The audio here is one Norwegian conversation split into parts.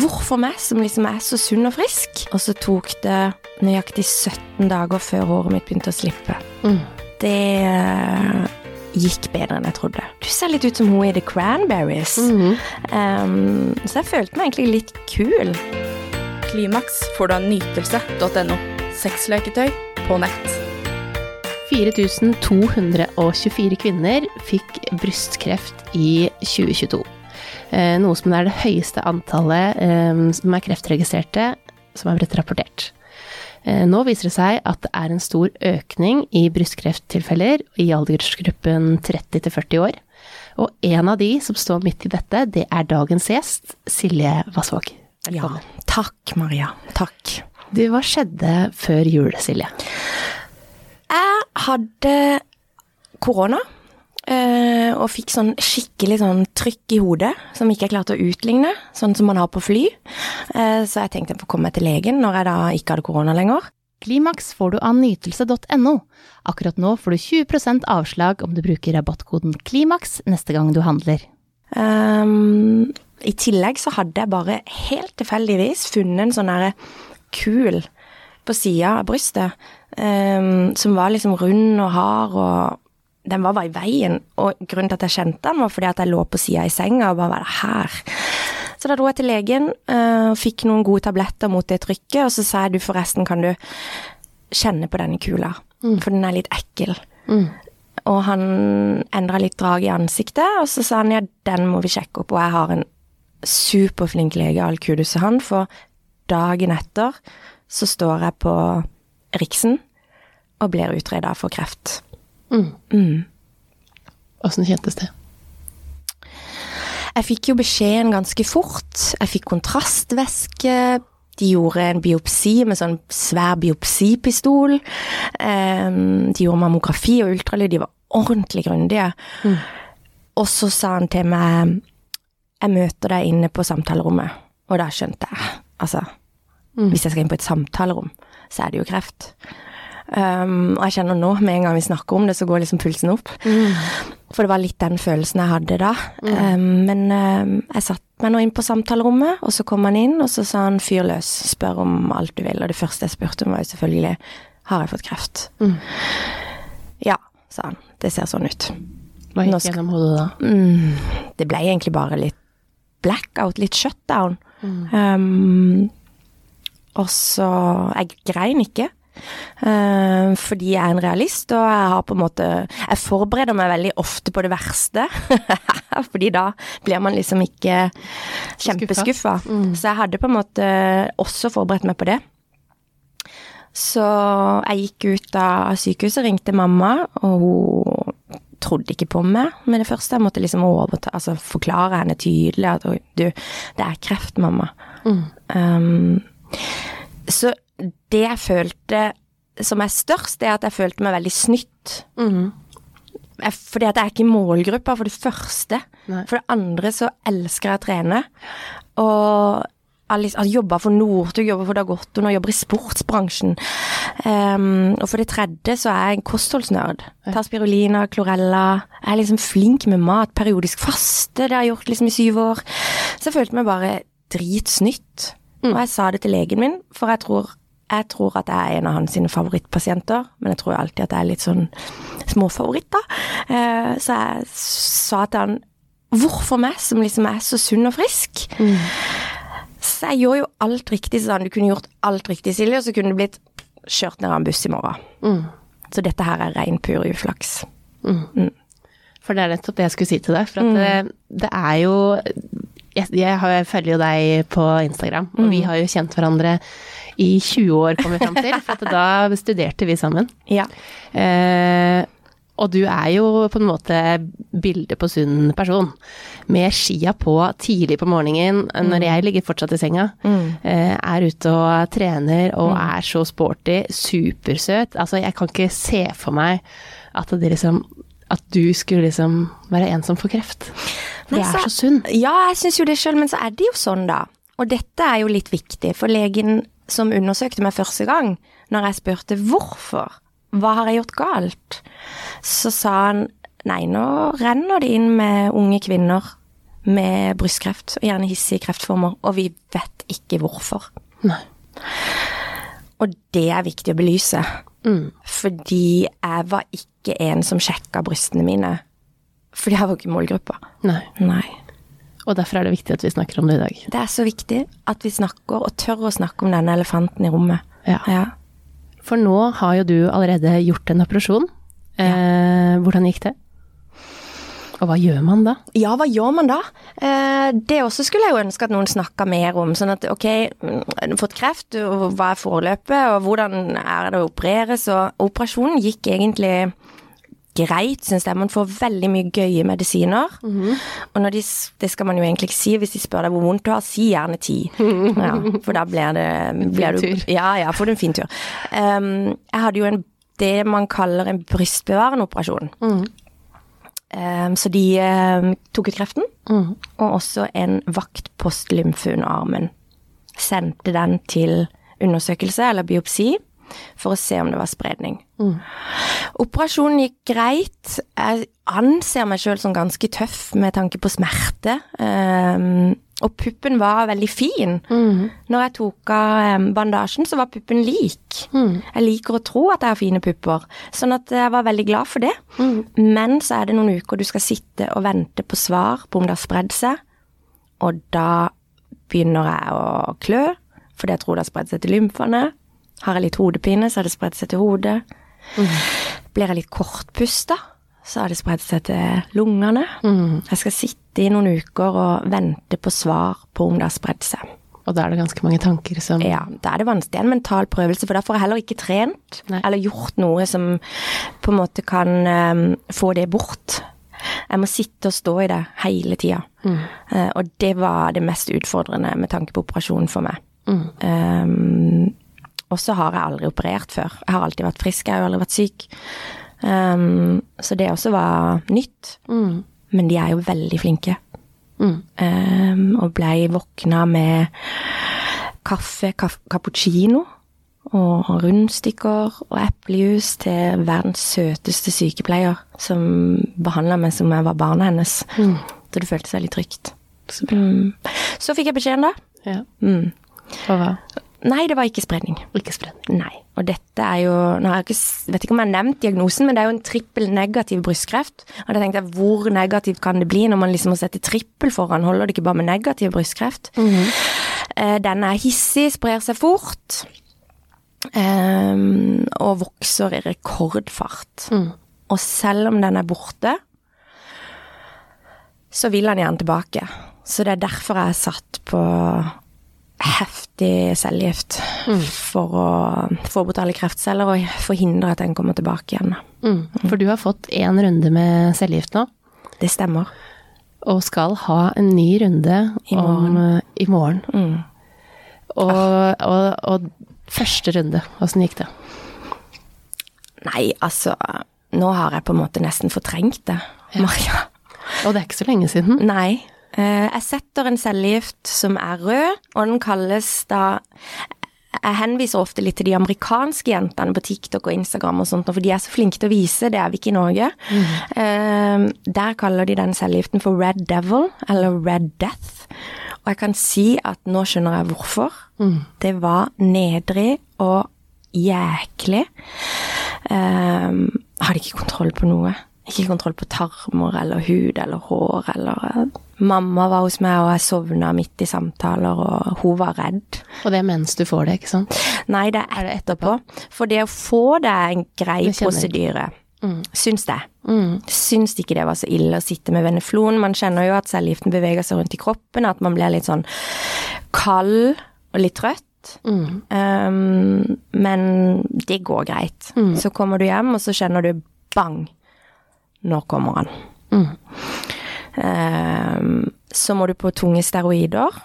hvorfor meg, som liksom er så sunn og frisk? Og så tok det nøyaktig 17 dager før håret mitt begynte å slippe. Mm. Det eh, gikk bedre enn jeg trodde. Du ser litt ut som hun i The Cranberries. Mhm. Um, så jeg følte meg egentlig litt kul. Klimaks får du av nytelse.no. Sexleketøy på nett. 4224 kvinner fikk brystkreft i 2022. Eh, Noe som er det høyeste antallet eh, som er kreftregistrerte som er blitt rapportert. Eh, Nå viser det seg at det er en stor økning i brystkrefttilfeller i aldersgruppen 30 til 40 år. Og en av de som står midt i dette, det er dagens gjest, Silje Vassvåg. Ja, takk Maria. Takk. Du, hva skjedde før jul, Silje? Jeg hadde korona. Eh, og fikk sånn skikkelig sånn trykk i hodet som ikke jeg klarte å utligne, sånn som man har på fly. Eh, så jeg tenkte jeg får komme meg til legen når jeg da ikke hadde korona lenger. Klimaks får du av nytelse.no. Akkurat nå får du 20% avslag om du bruker rabattkoden KLIMAKS neste gang du handler. Um, I tillegg så hadde jeg bare helt tilfeldigvis funnet en sånn derre kul på sida av brystet, Um, som var liksom rund og hard, og den var bare i veien. Og grunnen til at jeg kjente den, var fordi at jeg lå på sida i senga og bare var det her. Så da dro jeg til legen eh, og fikk noen gode tabletter mot det trykket, og så sa jeg du forresten kan du kjenne på denne kula, for den er litt ekkel. Og han endra litt drag i ansiktet, og så sa han ja, den må vi sjekke opp. Og jeg har en superflink lege, all kudos til han, for dagen etter så står jeg på Riksen og blir utreda for kreft. Mm. Åssen kjentes det? Jeg fikk jo beskjeden ganske fort. Jeg fikk kontrastvæske. De gjorde en biopsi med sånn svær biopsipistol. De gjorde mammografi og ultralyd. De var ordentlig grundige. Og så sa han til meg Jeg møter deg inne på samtalerommet. Og da skjønte jeg Altså, hvis jeg skal inn på et samtalerom, så er det jo kreft. Um, og jeg kjenner nå, med en gang vi snakker om det, så går liksom pulsen opp. For det var litt den følelsen jeg hadde da. Um, men um, jeg satt meg nå inn på samtalerommet, og så kom han inn, og så sa han fyr løs, spør om alt du vil. Og det første jeg spurte om var jo selvfølgelig har jeg fått kreft. Ja, sa han. Det ser sånn ut. Hva gikk gjennom hodet da? Mm, det ble egentlig bare litt blackout, litt shutdown. Um, og så Jeg grein ikke. Eh, fordi jeg er en realist, og jeg har på en måte Jeg forbereder meg veldig ofte på det verste. fordi da blir man liksom ikke kjempeskuffa. Så jeg hadde på en måte også forberedt meg på det. Så jeg gikk ut av sykehuset, ringte mamma, og hun trodde ikke på meg med det første. Jeg måtte liksom overta, altså forklare henne tydelig at du, det er kreft, mamma. Um, så det jeg følte som er størst, det er at jeg følte meg veldig snytt. Jeg, fordi at jeg er ikke i målgruppa, for det første. Nei. For det andre så elsker jeg å trene. Og Alice har jobba for Northug, jobber for Dagotto, nå jobber i sportsbransjen. Um, og for det tredje så er jeg en kostholdsnerd. Tar spirulina, chlorella. Jeg er liksom flink med mat. Periodisk faste, det har jeg gjort liksom i syv år. Så jeg følte meg bare dritsnytt. Og jeg sa det til legen min, for jeg tror, jeg tror at jeg er en av hans sine favorittpasienter. Men jeg tror alltid at jeg er litt sånn småfavoritt, da. Eh, så jeg sa til han Hvorfor meg, som liksom er så sunn og frisk? Så jeg gjorde jo alt riktig, han. Du kunne gjort alt riktig, Silje, og så kunne du blitt kjørt ned av en buss i morgen. Så dette her er rein, pur uflaks. For det er nettopp det jeg skulle si til deg. For at det, det er jo jeg, jeg, følger jo deg på Instagram, og vi har jo kjent hverandre i 20 år, kom vi fram til. For at da studerte vi sammen. Ja. Eh, og du er jo på en måte bildet på sunn person. Med skia på tidlig på morgenen, når jeg ligger fortsatt i senga. Eh, er ute og trener og er så sporty. Supersøt. Altså, jeg kan ikke se for meg at det liksom At du skulle liksom være en som får kreft. For Nei, er så- så sunn. Ja, jeg syns jo det sjøl, men så er det jo sånn, da. Og dette er jo litt viktig, for legen som undersøkte meg første gang, når jeg spurte hvorfor, hva har jeg gjort galt, så sa han nei, nå renner det inn med unge kvinner med brystkreft, og gjerne hissige kreftformer, og vi vet ikke hvorfor. Nei. Og det er viktig å belyse, Mm. fordi jeg var ikke en som sjekka brystene mine. Fordi jeg var ikke målgruppa. Nei. Nei. Og derfor er det viktig at vi snakker om det i dag. Det er så viktig at vi snakker, og tør å snakke om denne elefanten i rommet. Ja. Ja. For nå har jo du allerede gjort en operasjon. Eh, hvordan gikk det? Og hva gjør man da? Ja, hva gjør man da? Eh, det også skulle jeg jo ønske at noen snakka mer om. Sånn at ok, mm, du har fått kreft, og hva er forløpet, og hvordan er det å opereres? Og operasjonen gikk egentlig greit, syns jeg. Man får veldig mye gøye medisiner. Og når de, det skal man jo egentlig ikke si hvis de spør deg hvor vondt du har, si gjerne ti. Ja, for da blir det blir du, tur. Ja, ja, får du en fin tur. Um, jeg hadde jo en, det man kaller en brystbevarende operasjon. Um, så de um, tok ut kreften, Mm. og også en vaktpostlymfe under armen. Sendte den til undersøkelse eller biopsi for å se om det var spredning. Operasjonen gikk greit. Jeg anser meg sjøl som ganske tøff med tanke på smerte. Um, og puppen var veldig fin. Når jeg tok av bandasjen, så var puppen lik. Jeg liker å tro at jeg har fine pupper, sånn at jeg var veldig glad for det. Men så er det noen uker du skal sitte og vente på svar på om det har spredd seg, og da begynner jeg å klø, fordi jeg tror det har spredd seg til lymfene. Har jeg litt hodepine, så har det spredd seg til hodet. Blir jeg litt kortpusta, så har det spredd seg til lungene. Jeg skal sitte i noen uker og vente på svar på om det har spredd seg. Og da er det ganske mange tanker som Ja, da er det vanskelig. Det er en mental prøvelse, for da får jeg heller ikke trent Nei. eller gjort noe som på en måte kan um, få det bort. Jeg må sitte og stå i det hele tida. Eh, og det var det mest utfordrende med tanke på operasjonen for meg. Um, og så har jeg aldri operert før. Jeg har alltid vært frisk, jeg har aldri vært syk. Um, så det også var nytt. Mm. Men de er jo veldig flinke. Mm. Um, og blei våkna med kaffe, kaf cappuccino og rundstykker og eplejus til verdens søteste sykepleier, som behandla meg som jeg var barna hennes. Så det føltes veldig trygt. Mm. Så fikk jeg beskjeden, da. Ja. Mm. var hva? Nei, det var ikke spredning. Ikke spredning. Nei. Og dette er jo Nå har jeg ikke, vet ikke om jeg har nevnt diagnosen, men det er jo en trippel negativ brystkreft. Og da tenkte jeg, hvor negativt kan det bli når man liksom må sette trippel foran? Holder det ikke bare med negativ brystkreft? Eh, Den er hissig, sprer seg fort. ehm, og vokser i rekordfart. Mm. Og selv om den er borte, så vil han gjerne tilbake. Så det er derfor jeg er satt på heftig cellegift. For å få bort alle kreftceller og forhindre at den kommer tilbake igjen. Mm. For du har fått én runde med cellegift nå, Det stemmer. og skal ha en ny runde I morgen. Om, eh, i morgen. Mm. Og, og, og første runde, åssen gikk det? Nei, altså Nå har jeg på en måte nesten fortrengt det, Maria. Og det er ikke så lenge siden. Nei. Eh, Jeg setter en cellegift som er rød, og den kalles da Jeg henviser ofte litt til de amerikanske jentene på TikTok og Instagram og sånt, for de er så flinke til å vise, det er vi ikke i Norge. Mm. Der kaller de den cellegiften for Red Devil, eller Red Death. Og jeg kan si at nå skjønner jeg hvorfor. Det var nedrig og jæklig. Um, hadde ikke kontroll på noe. Ikke kontroll på tarmer eller hud eller hår eller Mamma var hos meg, og jeg sovna midt i samtaler, og hun var redd. Og det er mens du får det, ikke sant? Nei, det er etterpå. For det å få det er en grei prosedyre. Mm. Syns det. Mm. Syns ikke det var så ille å sitte med veneflon. Man kjenner jo at cellegiften beveger seg rundt i kroppen, at man blir litt sånn kald og litt trøtt. Mm. Um, men det går greit. Så kommer du hjem, og så kjenner du bang. Nå kommer han. Mm. Um, så må du på tunge steroider.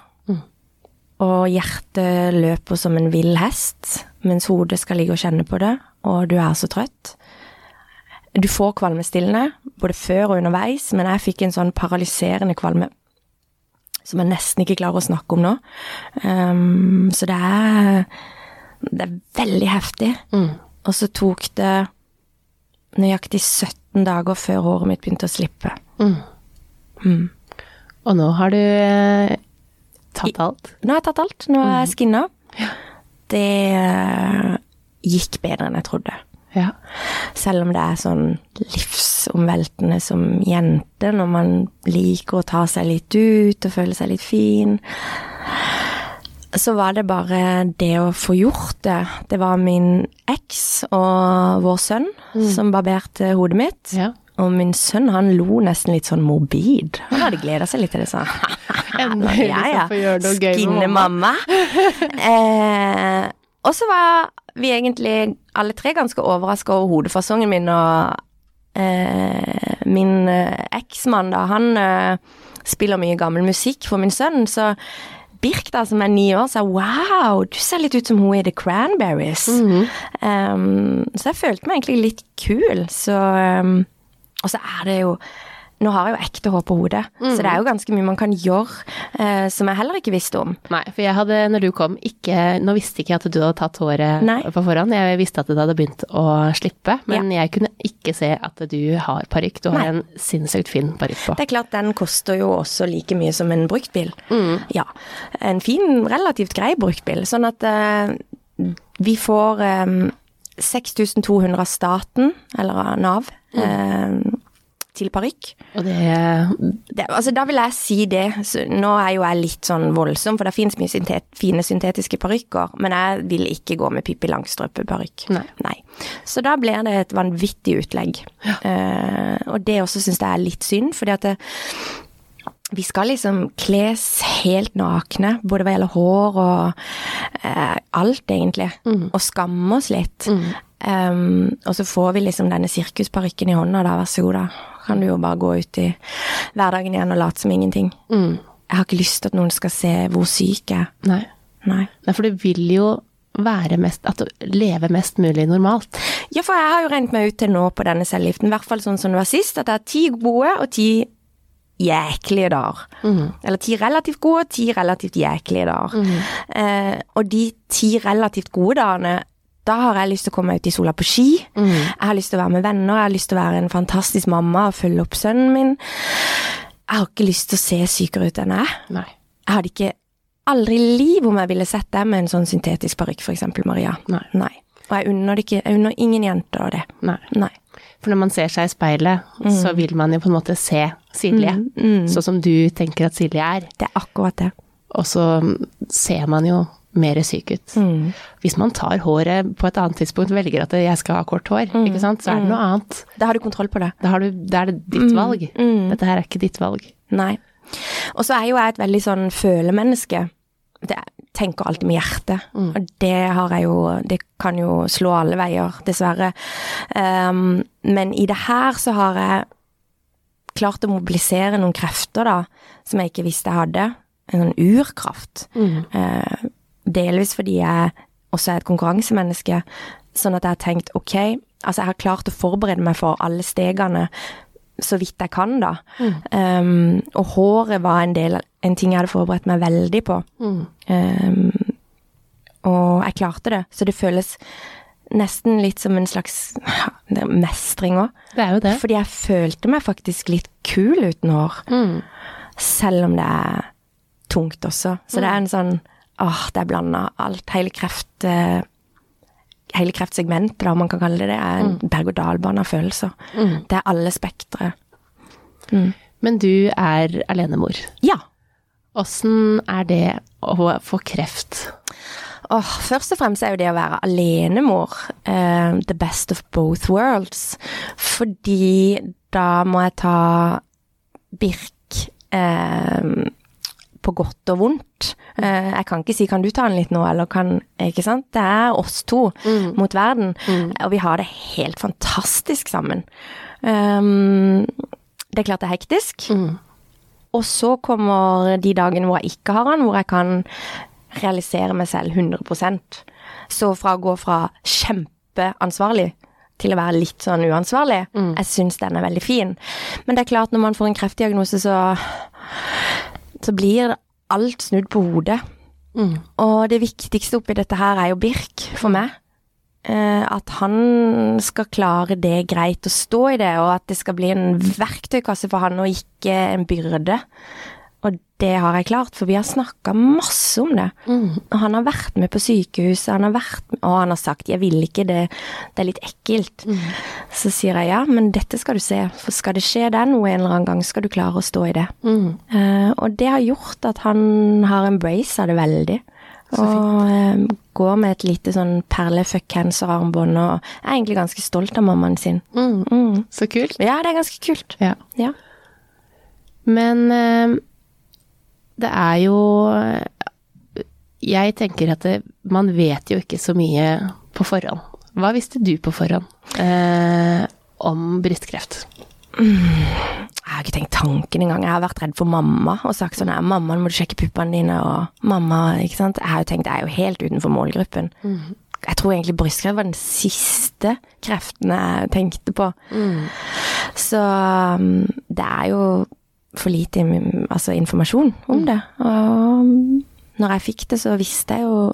Og hjertet løper som en vill hest, mens hodet skal ligge og kjenne på det, og du er så trøtt. Du får kvalmestillende, både før og underveis, men jeg fikk en sånn paralyserende kvalme som jeg nesten ikke klarer å snakke om nå. Um, så det er, det er veldig heftig. Mm. Og så tok det nøyaktig 17 dager før håret mitt begynte å slippe. Mm. Mm. Og nå har du eh, tatt alt. Nå har jeg tatt alt. Nå er jeg skinna. Det eh, gikk bedre enn jeg trodde. Ja. Selv om det er sånn livsomveltende som jente, når man liker å ta seg litt ut og føle seg litt fin. Så var det bare det å få gjort det. Det var min eks og vår sønn som barberte hodet mitt. ja. Og min sønn han lo nesten litt sånn morbid. Han hadde gleda seg litt til det, han. Endelig Ja, ja. skal få gjøre noe gøy med Skinne mamma. mamma. eh, og så var vi egentlig alle tre ganske overraska over hodefasongen min, og eh, min eh, eksmann, da, han eh, spiller mye gammel musikk for min sønn, så Birk, da, som er ni år, sa wow, du ser litt ut som hun i The Cranberries. Mhm. Um, så jeg følte meg egentlig litt kul, så um, Og så er det jo Nå har jeg jo ekte hår på hodet, så det er jo ganske mye man kan gjøre eh, som jeg heller ikke visste om. Nei, for jeg hadde, når du kom, ikke Nå visste ikke jeg at du hadde tatt håret Nei. på forhånd. Jeg visste at det hadde begynt å slippe, men jeg kunne ikke se at du har parykk. Du har Nei. en sinnssykt fin parykk på. Det er klart, den koster jo også like mye som en bruktbil. Ja. En fin, relativt grei bruktbil. Sånn at eh, vi får eh, 6200 av staten, eller av Nav, eh, til parykk. Og det Det, altså, da vil jeg si det. Så, nå er jo jeg litt sånn voldsom, for det finnes mye syntet, fine syntetiske parykker, men jeg vil ikke gå med Pippi Langstrømpe-parykk. Nei. Så da blir det et vanvittig utlegg. Eh, og det også syns jeg er litt synd, fordi at det, vi skal liksom kles helt nakne, både hva gjelder hår og eh, alt, egentlig. Og skamme oss litt. Um, og så får vi liksom denne sirkusparykken i hånda, da, vær så god, da. Kan du jo bare gå ut i hverdagen igjen og late som ingenting. mm, Jeg har ikke lyst til at noen skal se hvor syk jeg er. Nei. Nei. Nei, for du vil jo være mest At du lever mest mulig normalt. Ja, for jeg har jo regnet meg ut til nå på denne cellegiften, i hvert fall sånn som det var sist, at det er ti gode og ti jæklige dager. Eller ti relativt gode ti relativt jæklige dager. Eh, og de ti relativt gode dagene, da har jeg lyst til å komme meg ut i sola på ski. Jeg har lyst til å være med venner, jeg har lyst til å være en fantastisk mamma og følge opp sønnen min. Jeg har ikke lyst til å se sykere ut enn jeg. Nei. Jeg hadde ikke aldri i liv om jeg ville sett deg med en sånn syntetisk parykk, eksempel, Maria. Nei. Og jeg unner det ikke, jeg unner ingen jenter det. Nei. Nei. For når man ser seg i speilet, så vil man jo på en måte se Silje. Sånn som du tenker at Silje er. Det er akkurat det. Og så ser man jo mer syk ut. Hvis man tar håret på et annet tidspunkt, velger at jeg skal ha kort hår, ikke sant, så er det noe annet. Da har du kontroll på det. Da, har du, da er det ditt valg. Dette her er ikke ditt valg. Nei. Og så er jo jeg et veldig sånn følemenneske. Det, tenker alltid med hjertet. Og det har jeg jo Det kan jo slå alle veier, dessverre. Um, men i det her så har jeg klart å mobilisere noen krefter, da, som jeg ikke visste jeg hadde. En sånn urkraft. Eh, delvis fordi jeg også er et konkurransemenneske, sånn at jeg har tenkt ok, altså jeg har klart å forberede meg for alle stegene så vidt jeg kan, da. Um, og håret var en del en ting jeg hadde forberedt meg veldig på. Um, og jeg klarte det, så det føles nesten litt som en slags mestring òg. Det er jo det. Fordi jeg følte meg faktisk litt kul uten hår. Selv om det er tungt også. Så det er en sånn Åh, det er blanda alt. Hele kreft... eh, Hele kreftsegmentet, om man kan kalle det det, er en berg-og-dal-bane av følelser. Det er alle spektre. Men du er alenemor. Ja. Åssen er det å få kreft? Oh, først og fremst er jo det å være alenemor uh, the best of both worlds. Fordi da må jeg ta Birk eh, på godt og vondt. Uh, jeg kan ikke si 'kan du ta den litt nå', eller kan Ikke sant? Det er oss to mot verden, og vi har det helt fantastisk sammen. Um, det er klart det er hektisk. Og så kommer de dagene hvor jeg ikke har han, hvor jeg kan realisere meg selv 100% Så fra å gå fra kjempeansvarlig til å være litt sånn uansvarlig, jeg syns den er veldig fin. Men det er klart, når man får en kreftdiagnose, så så blir alt snudd på hodet. Og det viktigste oppi dette her er jo Birk, for meg. Eh, at han skal klare det greit å stå i det, og at det skal bli en verktøykasse for han og ikke en byrde. Og det har jeg klart, for vi har snakka masse om det. Mm. Og han har vært med på sykehuset, han har vært Og han har sagt 'jeg vil ikke det, det er litt ekkelt'. Mm. Så sier jeg ja, men dette skal du se, for skal det skje deg noe en eller annen gang, skal du klare å stå i det. Mm. Uh, og det har gjort at han har embracet det veldig. Og eh, går med et lite sånn perlefuck cancer-armbånd og er egentlig ganske stolt av mammaen sin. Mm. Mm. Så kult. Ja, det er ganske kult. Ja. Ja. Men eh, det er jo Jeg tenker at det, man vet jo ikke så mye på forhånd. Hva visste du på forhånd eh, om brystkreft? Jeg har ikke tenkt tanken engang. Jeg har vært redd for mamma og sagt sånn her 'Mamma, nå må du sjekke puppene dine', og 'mamma', ikke sant. Jeg har jo tenkt jeg er jo helt utenfor målgruppen. Jeg tror egentlig brystkreft var den siste kreften jeg tenkte på. Så um, det er jo for lite altså, informasjon om det. Og når jeg fikk det, så visste jeg jo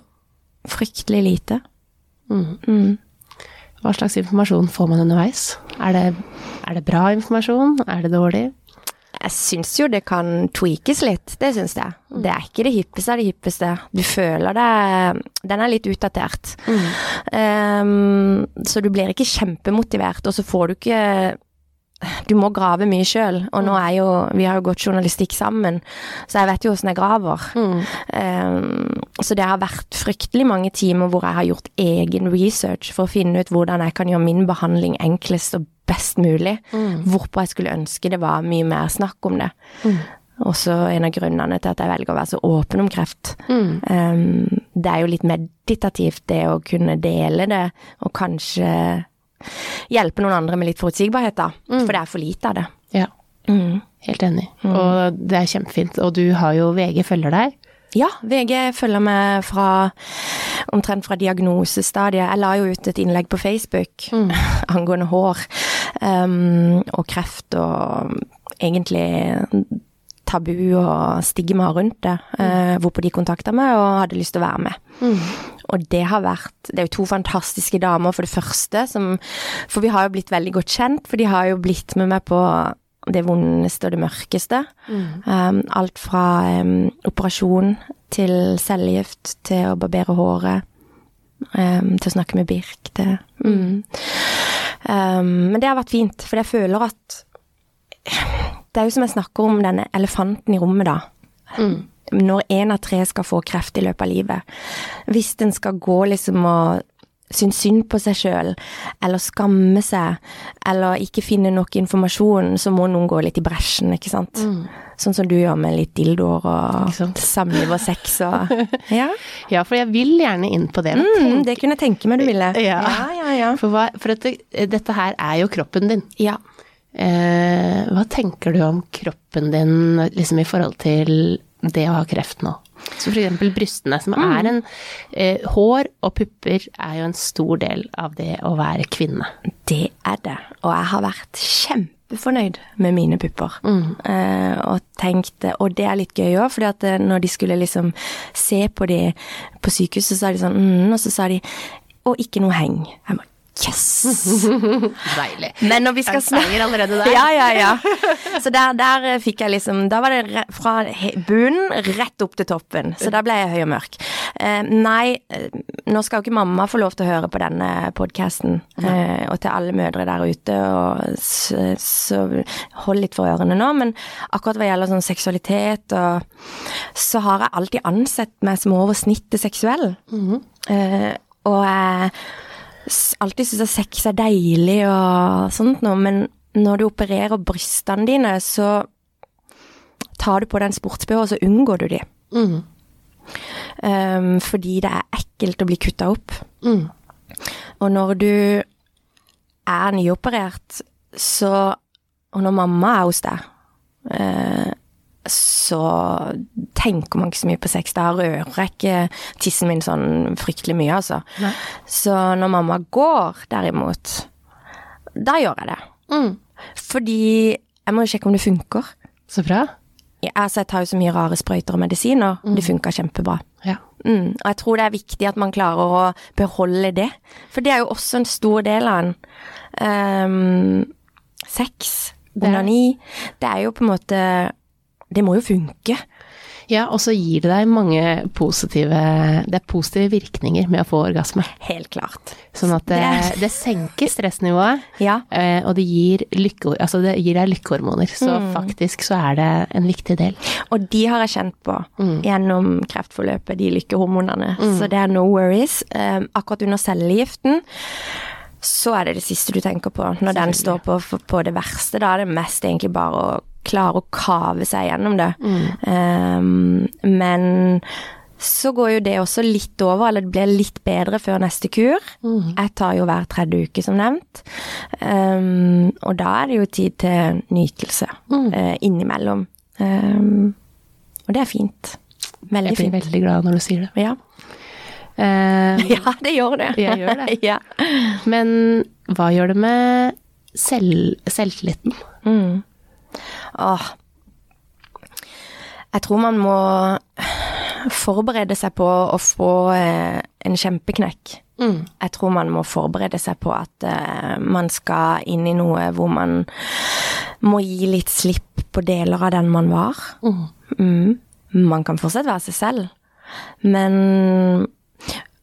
fryktelig lite. Mm. Mm. Hva slags informasjon får man underveis? Er det, er det bra informasjon? Er det dårlig? Jeg syns jo det kan tweakes litt, det syns jeg. Det er ikke det hippeste av det hippeste. Du føler det Den er litt utdatert. Um, så du blir ikke kjempemotivert, og så får du ikke Du må grave mye sjøl, og nå er jo Vi har jo gått journalistikk sammen, så jeg vet jo åssen jeg graver. Um, så det har vært fryktelig mange timer hvor jeg har gjort egen research for å finne ut hvordan jeg kan gjøre min behandling enklest og best mulig. Hvorpå jeg skulle ønske det var mye mer snakk om det. Også en av grunnene til at jeg velger å være så åpen om kreft. Um, det er jo litt meditativt det å kunne dele det, og kanskje hjelpe noen andre med litt forutsigbarhet, da. For det er for lite av det. Ja, Mm. helt enig. Og det er kjempefint. Og du har jo VG følger deg. Ja, VG følger med fra omtrent fra diagnosestadiet. Jeg la jo ut et innlegg på Facebook angående hår um, og kreft og egentlig tabu og stigma rundt det. Mm. hvorpå de kontakta meg og hadde lyst til å være med. Og det har vært Det er jo to fantastiske damer, for det første, som For vi har jo blitt veldig godt kjent, for de har jo blitt med meg på det vondeste og det mørkeste. Um, alt fra um, operasjon til cellegift til å barbere håret. Um, til å snakke med Birk. Til, mm. um, men det har vært fint, for jeg føler at Det er jo som jeg snakker om denne elefanten i rommet, da. Når én av tre skal få kreft i løpet av livet. Hvis en skal gå liksom og synes synd på seg sjøl, eller skamme seg, eller ikke finne nok informasjon, så må noen gå litt i bresjen, ikke sant. Sånn som du gjør med litt dildoer og samliv og sex og Ja. Ja, for jeg vil gjerne inn på det. Mm, det kunne jeg tenke meg du ville. Ja. ja, ja. ja. For, hva, for dette, dette her er jo kroppen din. ja. Eh, hva tenker du om kroppen din liksom i forhold til det å ha kreft nå? Så for eksempel brystene, som er en eh, Hår og pupper er jo en stor del av det å være kvinne. Det er det. Og jeg har vært kjempefornøyd med mine pupper. Eh, og tenkte, og det er litt gøy òg, fordi at eh, når de skulle liksom se på de på sykehuset, så sa de sånn mm, Og så sa de Og ikke noe heng. Jeg bare Yes! Deilig. Men når vi skal snakke allerede der? Ja, ja, ja. Så der, der eh, fikk jeg liksom Da var det fra bunnen rett opp til toppen. Så da ble jeg høy og mørk. Eh, nei, eh, nå skal jo ikke mamma få lov til å høre på denne podkasten. Eh, og til alle mødre der ute, og så, så hold litt for ørene nå. Men akkurat hva gjelder sånn seksualitet og Så har jeg alltid ansett meg som over snittet seksuell. eh, og jeg alltid syns at sex er deilig og sånt noe, men når du opererer brystene dine, så tar du på deg en sports-BH, og så unngår du de. Mm. Um, fordi det er ekkelt å bli kutta opp. Mm. Og når du er nyoperert, så Og når mamma er hos deg, eh, så tenker man ikke så mye på sex. Da rører jeg ikke tissen min sånn fryktelig mye, altså. Nei. Så når mamma går, derimot, da gjør jeg det. Mm. Fordi jeg må jo sjekke om det funker. Så bra. Jeg, altså, jeg tar jo så mye rare sprøyter og medisiner. Det funka kjempebra. Ja. Mm, og jeg tror det er viktig at man klarer å beholde det. For det er jo også en stor del av en Um, sex, onani. Det er jo på en måte det må jo funke. Ja, og så gir det deg mange positive Det er positive virkninger med å få orgasme. Helt klart. Sånn at det, Det- det senker stressnivået, Ja. eh, og det gir, lykke, altså det gir deg lykkehormoner. Så Mm. faktisk så er det en viktig del. Og de har jeg kjent på Mm. gjennom kreftforløpet, de lykkehormonene. Så det er no worries. Eh, akkurat under cellegiften så er det det siste du tenker på. Når den står på, på det verste, da er det mest egentlig bare å klare å kave seg gjennom det. Eh, men så går jo det også litt over, eller det blir litt bedre før neste kur. Jeg tar jo hver tredje uke, som nevnt. Um, og da er det jo tid til nytelse eh, innimellom. Um, og det er fint. Veldig Jeg blir fint. veldig glad når du sier det. Ja. Uh, ja, det gjør det. Jeg gjør det. ja. men hva gjør det med selv, selvtilliten? Mm. Åh. Jeg tror man må forberede seg på å få eh, en kjempeknekk. Jeg tror man må forberede seg på at eh, man skal inn i noe hvor man må gi litt slipp på deler av den man var. Mm. Man kan fortsatt være seg selv, men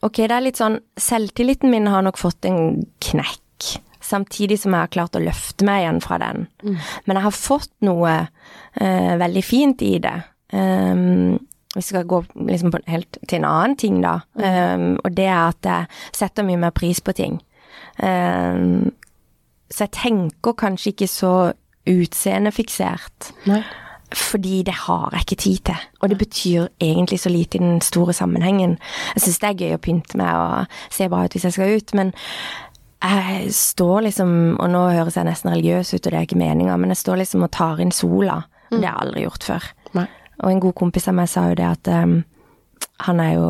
ok, det er litt sånn Selvtilliten min har nok fått en knekk. Samtidig som jeg har klart å løfte meg igjen fra den. Men jeg har fått noe eh, veldig fint i det. Um, vi skal gå liksom på, helt til en annen ting, da. Um, og det er at jeg setter mye mer pris på ting. Um, så jeg tenker kanskje ikke så utseendefiksert. Nei. Fordi det har jeg ikke tid til. Og det betyr egentlig så lite i den store sammenhengen. Jeg syns det er gøy å pynte meg og se bra ut hvis jeg skal ut, men jeg står liksom, og nå høres jeg nesten religiøs ut, og det er ikke meninga, men jeg står liksom og tar inn sola. Det har jeg aldri gjort før. Nei. Og en god kompis av meg sa jo det at um, han er jo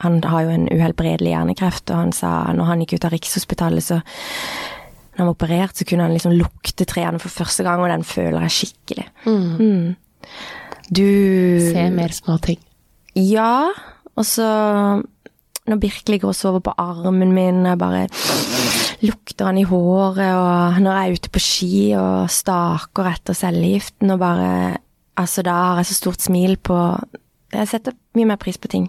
Han har jo en uhelbredelig hjernekreft, og han sa når han gikk ut av Rikshospitalet, så når han var operert, så kunne han liksom lukte trærne for første gang, og den føler jeg skikkelig. Mm. Du Se mer små ting. Ja, og så når Birke ligger og sover på armen min, jeg bare lukter han i håret, og når jeg er ute på ski og staker etter cellegiften, og bare Altså, da har jeg så stort smil på Jeg setter mye mer pris på ting.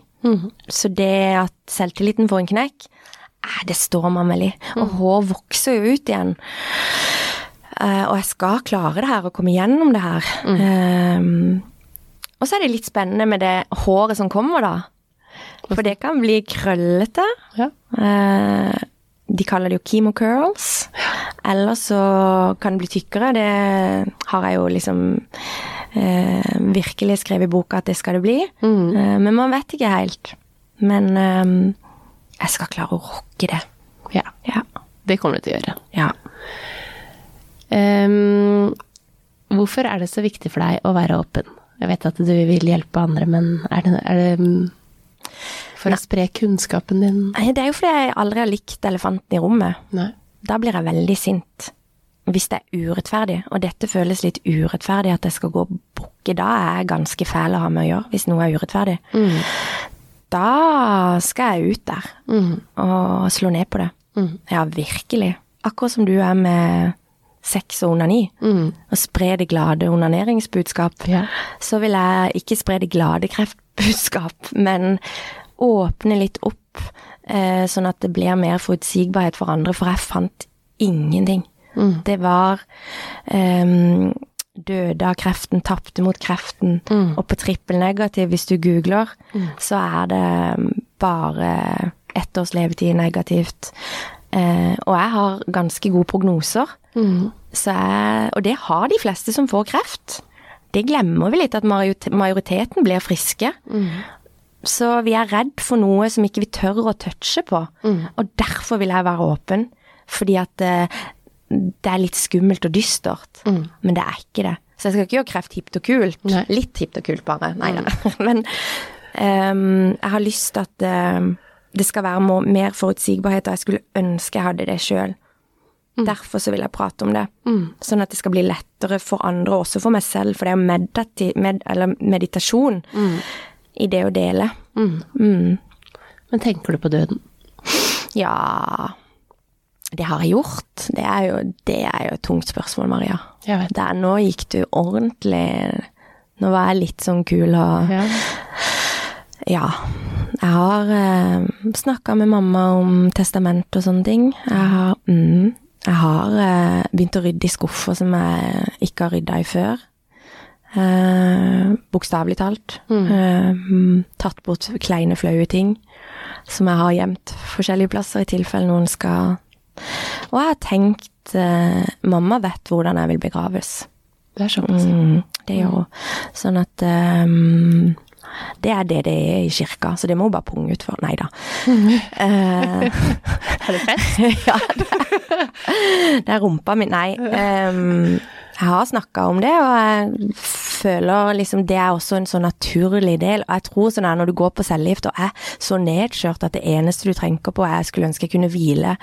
Så det at selvtilliten får en knekk, eh, det står man vel i. Og hår vokser jo ut igjen. Eh, og jeg skal klare det her og komme gjennom det her. Eh, og så er det litt spennende med det håret som kommer, da. For det kan bli krøllete. Ja. Eh, de kaller det jo chemo curls. Eller så kan det bli tykkere. Det har jeg jo liksom eh, virkelig skrevet i boka at det skal det bli. Eh, men man vet ikke helt. Men eh, jeg skal klare å rocke det. ja. Ja. Det kommer du til å gjøre. ja. Um, hvorfor er det så viktig for deg å være åpen? Jeg vet at du vil hjelpe andre, men er det, er det mm, for å spre kunnskapen din? Nei, Det er jo fordi jeg aldri har likt elefanten i rommet. Nei. Da blir jeg veldig sint. Hvis det er urettferdig, og dette føles litt urettferdig at jeg skal gå og bukke, da er jeg ganske fæl å ha med å gjøre, hvis noe er urettferdig. Da skal jeg ut der og slå ned på det. Ja, virkelig. Akkurat som du er med sex og onani. Og spre det glade onaneringsbudskap. Ja. Så vil jeg ikke spre det glade kreftbudskap, men åpne litt opp, eh, sånn at det blir mer forutsigbarhet for andre, for jeg fant ingenting. Det var ehm, døde av kreften, tapte mot kreften, og på trippelnegativ, hvis du googler, så er det bare ett års levetid negativt. Eh, og jeg har ganske gode prognoser, så jeg, og det har de fleste som får kreft. Det glemmer vi litt, at majoriteten blir friske. Så vi er redd for noe som ikke vi tør å touche på. Og derfor vil jeg være åpen. Fordi at eh, det er litt skummelt og dystert. Men det er ikke det. Så jeg skal ikke gjøre kreft hipt og kult. Nei. Litt hipt og kult, bare. Nei da. Men um, jeg har lyst til at ehm, det skal være mer forutsigbarhet, og jeg skulle ønske jeg hadde det sjøl. Derfor så vil jeg prate om det. Sånn at det skal bli lettere for andre, også for meg selv. For det er med, eller meditasjon i det å dele. Mm. Men tenker du på døden? Ja Det har jeg gjort. Det er jo, det er jo et tungt spørsmål, Maria. Der, nå gikk du ordentlig Nå var jeg litt sånn kul og Ja. Ja. Jeg har eh, snakka med mamma om testament og sånne ting. Jeg har, mm, jeg har eh, begynt å rydde i skuffer som jeg ikke har rydda i før. Eh, Bokstavelig talt. Eh, mm, tatt bort kleine, flaue ting som jeg har gjemt forskjellige plasser, i tilfelle noen skal Og jeg har tenkt eh, Mamma vet hvordan jeg vil begraves. Det er såpass. Mm, det gjør hun. Sånn at ehm, Det er det det er i kirka, så det må hun bare punge ut for. Nei da. Eh, Er det fett? ja, det er, det er rumpa mi. Nei. ehm, jeg har snakka om det, og jeg føler liksom det er også en så naturlig del. Og jeg tror sånn her når du går på cellegift og er så nedkjørt at det eneste du tenker på er jeg skulle ønske jeg kunne hvile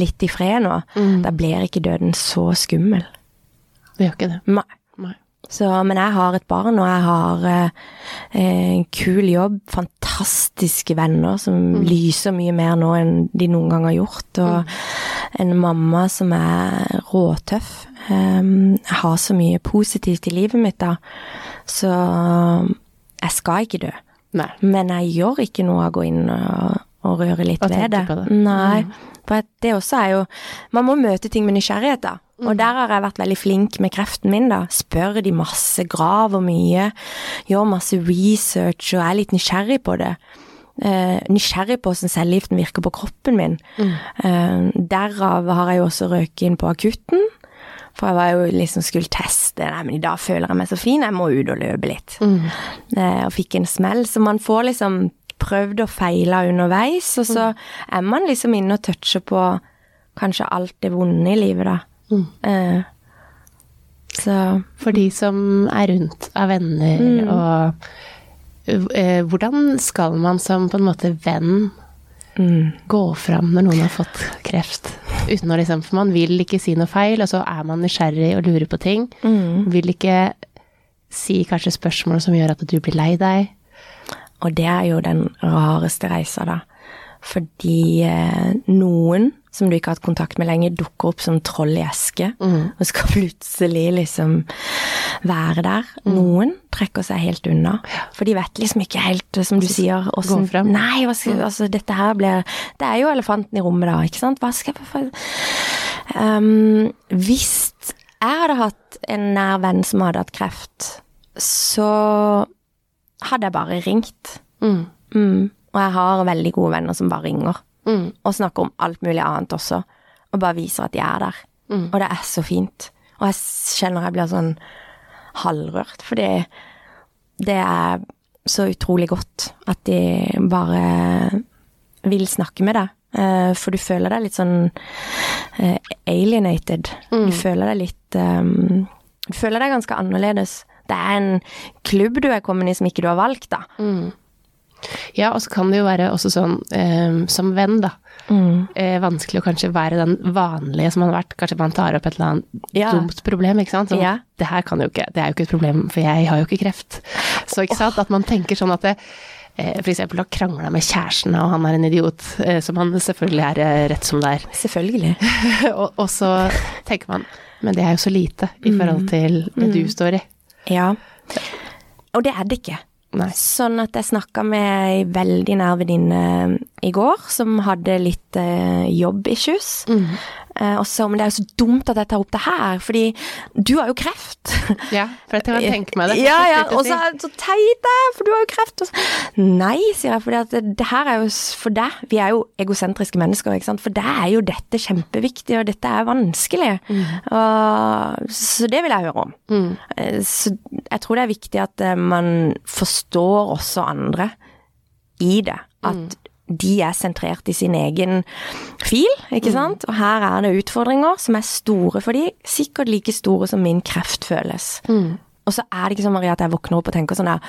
litt i fred nå, da blir ikke døden så skummel. Det gjør ikke det. Nei. Så, men jeg har et barn, og jeg har eh, en kul jobb, fantastiske venner som lyser mye mer nå enn de noen gang har gjort, og en mamma som er råtøff. Um, jeg har så mye positivt i livet mitt da, så jeg skal ikke dø. Nei. Men jeg gjør ikke noe av å gå inn og, og røre litt Og ved det. det. Nei. Mm. For det også er jo Man må møte ting med nysgjerrighet, da. Mm. Og der har jeg vært veldig flink med kreften min, da. Spør de masse, graver mye, gjør masse research og er litt nysgjerrig på det. Eh, nysgjerrig på hvordan cellegiften virker på kroppen min. Mm. Eh, derav har jeg jo også røket inn på akutten. For jeg var jo liksom skulle teste Nei, men i dag føler jeg meg så fin, jeg må ut og løpe litt. Eh, og fikk en smell. Så man får liksom prøvd og feila underveis, og så er man liksom inne og toucher på kanskje alt det vonde i livet, da. Eh, så For de som er rundt av venner Mm. og eh, Hvordan skal man som på en måte venn mm, gå fram når noen har fått kreft? Uten å liksom For man vil ikke si noe feil, og så er man nysgjerrig og lurer på ting. mm. Vil ikke si kanskje spørsmål som gjør at du blir lei deg. Og det er jo den rareste reisa, da. Fordi eh, noen som du ikke har hatt kontakt med lenge, dukker opp som troll i eske, og skal plutselig liksom være der. Noen trekker seg helt unna, for de vet liksom ikke helt, som du sier, åssen Gå frem. Nei, skal, altså dette her blir Det er jo elefanten i rommet, da, ikke sant? Hva skal jeg um, Hvis jeg hadde hatt en nær venn som hadde hatt kreft, så hadde jeg bare ringt. Mm. Mm. Og jeg har veldig gode venner som bare ringer. Mm. Og snakker om alt mulig annet også. Og bare viser at de er der. Mm. Og det er så fint. Og jeg kjenner jeg blir sånn halvrørt, fordi det er så utrolig godt at de bare vil snakke med deg. Eh, For du føler deg litt sånn alienated. alienated. Du føler deg litt um, Du føler deg ganske annerledes. Det er en klubb du er kommet i som ikke du har valgt, da. Ja, og så kan det jo være også sånn eh, som venn, da. Mm. Eh, vanskelig å kanskje være den vanlige som man har vært. Kanskje man tar opp et eller annet Ja. dumt problem, ikke sant. Sånn, Ja. Det her kan jo ikke, det er jo ikke et problem, for jeg har jo ikke kreft. Så ikke sant, at man tenker sånn at det eh, eksempel har krangla med kjæresten, og han er en idiot, eh, som han selvfølgelig er eh, rett som det er. Selvfølgelig. og, og så tenker man, men det er jo så lite i Mm. forhold til det du står i. Ja. Og det er det ikke. Nei. Sånn at jeg snakka med ei veldig nær venninne i går, som hadde litt eh, jobbissues. Eh, og så, men det er jo så dumt at jeg tar opp det her, fordi du har jo kreft. Ja, for jeg kan tenke meg det. Ja, ja, og så så teit det, for du har jo kreft. Nei, sier jeg, for det, det her er jo for deg. Vi er jo egosentriske mennesker, ikke sant. For deg er jo dette kjempeviktig, og dette er vanskelig. Og, så det vil jeg høre om. Mm. Så jeg tror det er viktig at eh, man forstår også andre i det. At de er sentrert i sin egen fil, ikke sant. Og her er det utfordringer som er store for de, sikkert like store som min kreft føles. Og så er det ikke sånn Maria, at jeg våkner opp og tenker sånn der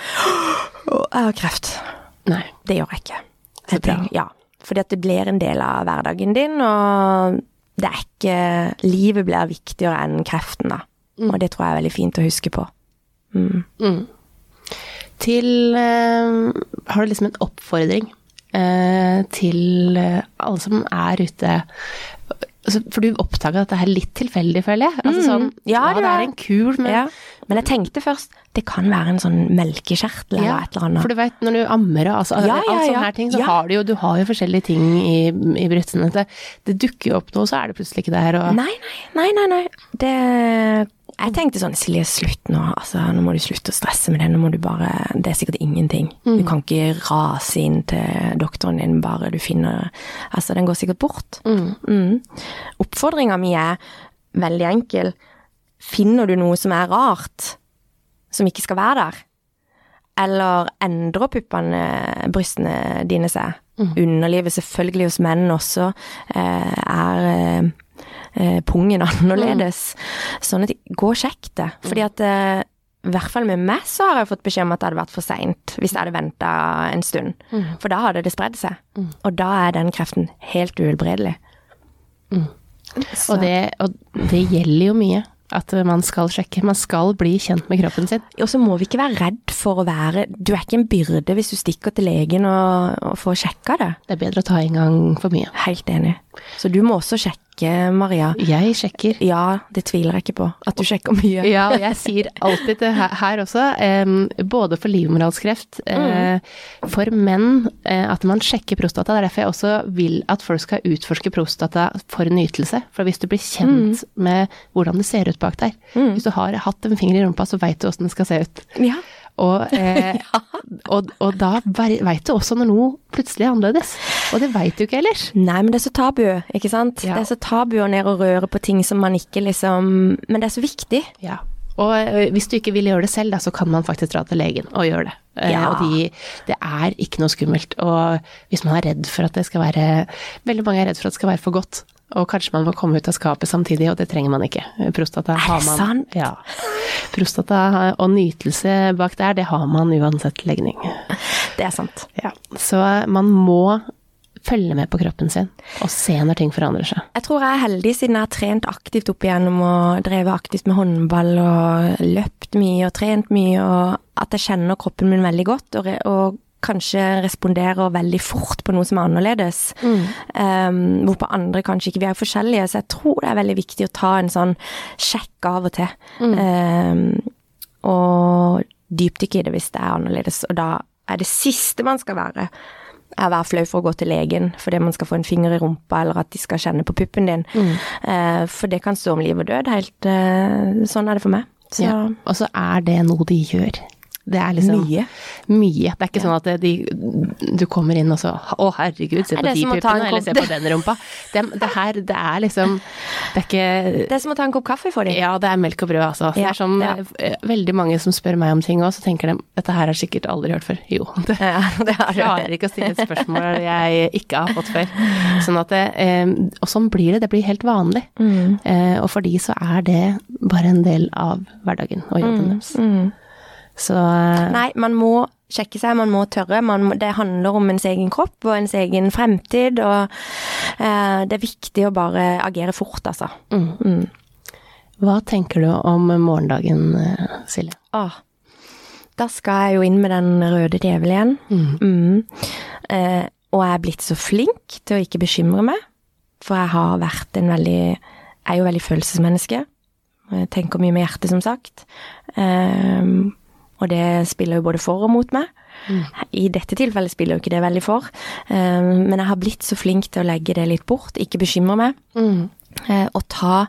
jeg har kreft. Nei. Det gjør jeg ikke. Så tenker, ja, fordi at det blir en del av hverdagen din, og det er ikke Livet blir viktigere enn kreften, da. Og det tror jeg er veldig fint å huske på. Mm. Til øh, Har du liksom en oppfordring til eh, alle som er ute altså, For du oppdaga dette her litt tilfeldig, føler jeg. Altså sånn Mm. Ja, Ja, det er en kul men Ja. Men jeg tenkte først det kan være en sånn melkekjertel eller Ja, et eller annet. For du vet, når du ammer og altså, Ja, alt ja, sånne her ting, så har du jo, du har jo forskjellige ting i, i brystene. Det, det dukker jo opp noe, så er det plutselig ikke der, og Nei, nei, nei, nei. nei. Det Jeg tenkte sånn Silje, slutt nå. Altså, nå må du slutte å stresse med det. Nå må du bare Det er sikkert ingenting. Du kan ikke rase inn til doktoren din bare du finner Altså, den går sikkert bort. Mm. Oppfordringa mi er veldig enkel. Finner du noe som er rart, som ikke skal være der, eller endrer puppene, brystene dine seg? Underlivet, selvfølgelig hos menn også, eh, er eh, pungen annerledes. Mm. Sånn at Gå og sjekk det. Fordi at eh, i hvert fall med meg så har jeg fått beskjed om at det hadde vært for seint hvis jeg hadde venta en stund. For da hadde det spredd seg. Og da er den kreften helt uhelbredelig. Så- Og det, og det gjelder jo mye. At man skal sjekke. Man skal bli kjent med kroppen sin. Og så må vi ikke være redd for å være Du er ikke en byrde hvis du stikker til legen og, og får sjekka det. Det er bedre å ta en gang for mye. Helt enig. Så du må også sjekke, Maria. Jeg sjekker. Ja, det tviler jeg ikke på. At du sjekker mye. Ja, og jeg sier alltid det her, også, både for livmorhalskreft, eh, for menn, eh, at man sjekker prostata. Det er derfor jeg også vil at folk skal utforske prostata for nytelse. For hvis du blir kjent med hvordan det ser ut bak der, hvis du har hatt en finger i rumpa, så veit du åssen det skal se ut. Ja. Og, eh, og, og da veit du også når noe plutselig er annerledes. Og det veit du ikke ellers. Nei, men det er så tabu, ikke sant? Ja. Det er så tabu å ned og røre på ting som man ikke liksom Men det er så viktig. Ja. Og hvis du ikke vil gjøre det selv, da, så kan man faktisk dra til legen og gjøre det. Ja. Og de, det er ikke noe skummelt. Og hvis man er redd for at det skal være Veldig mange er redd for at det skal være for godt. Og kanskje man må komme ut av skapet samtidig, og det trenger man ikke. Prostata Er det sant? Ja. Prostata og nytelse bak der, det har man uansett legning. Det er sant. Ja. Så man må følge med på kroppen sin og se når ting forandrer seg. Jeg tror jeg er heldig siden jeg har trent aktivt opp igjennom og drevet aktivt med håndball og løpt mye og trent mye, og at jeg kjenner kroppen min veldig godt. og, og kanskje responderer veldig fort på noe som er annerledes. Um, hvorpå andre kanskje ikke. Vi er forskjellige, så jeg tror det er veldig viktig å ta en sånn sjekk av og til. Um, og dypdykke i det hvis det er annerledes. Og da er det siste man skal være, er å være flau for å gå til legen fordi man skal få en finger i rumpa, eller at de skal kjenne på puppen din. Eh, for det kan stå om liv og død. Helt, uh, sånn er det for meg. Så Ja. Og så er det noe de gjør. Det er liksom mye. Mye. Det er ikke sånn at de, du kommer inn og så Å, herregud, se på de puppene, eller se på den rumpa. Det, det her, det er liksom Det er ikke Det er som å ta en kopp kaffe for dem. Ja, det er melk og brød, altså. Det er som ja. eh, veldig mange som spør meg om ting òg, så tenker de dette her har jeg sikkert aldri hørt før. Jo, det Ja, det har du. klarer ikke å stille et spørsmål jeg ikke har fått før. Sånn at det, eh, og sånn blir det. Det blir helt vanlig. Mm. Eh, og for de så er det bare en del av hverdagen og jobben deres. Mm. Så eh, Nei, man må sjekke seg, man må tørre. Man må, det handler om ens egen kropp og ens egen fremtid, og eh, det er viktig å bare agere fort, altså. mm. Mm. hva tenker du om morgendagen, eh, Silje? Ah, Da skal jeg jo inn med den røde djevel igjen. Mm. Mm. Eh, og jeg er blitt så flink til å ikke bekymre meg, for jeg har vært en veldig Jeg er jo veldig følelsesmenneske. Jeg tenker mye med hjertet, som sagt. Eh, og det spiller jo både for og mot meg. I dette tilfellet spiller jo ikke det veldig for, eh, men jeg har blitt så flink til å legge det litt bort, ikke bekymre meg, Mm. eh, og ta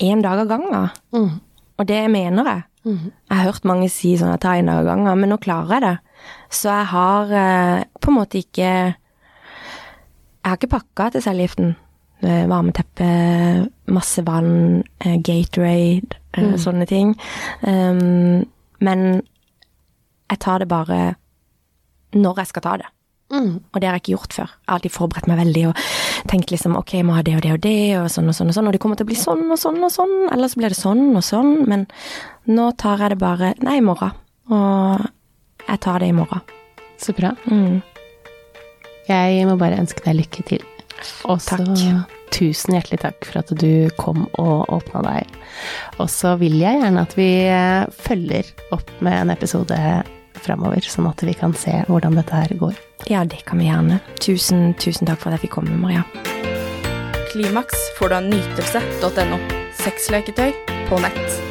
én dag av gangen. Mm. Og det mener jeg. Mm. Jeg har hørt mange si sånn at ta en dag av gangen, men nå klarer jeg det. Så jeg har eh, på en måte ikke Jeg har ikke pakka til cellegiften. Varmeteppe, masse vann, Gatorade, eh, sånne ting. Um, men jeg tar det bare når jeg skal ta det. Mm. Og det har jeg ikke gjort før. Jeg har alltid forberedt meg veldig og tenkt liksom ok, jeg må ha det og det og det, og sånn og sånn og sånn, og det kommer til å bli sånn og sånn og sånn, eller så blir det sånn og sånn, men nå tar jeg det bare Nei, i morgen. Og jeg tar det i morgen. Så bra. Mm. Jeg må bare ønske deg lykke til. Og så. Tusen hjertelig takk for at du kom og åpna deg. Og så vil jeg gjerne at vi eh, følger opp med en episode framover, sånn at vi kan se hvordan dette her går. Ja, det kan vi gjerne. Tusen, tusen takk for at jeg fikk komme, Maria. Klimaks får du av nytelse.no. Sexleketøy på nett.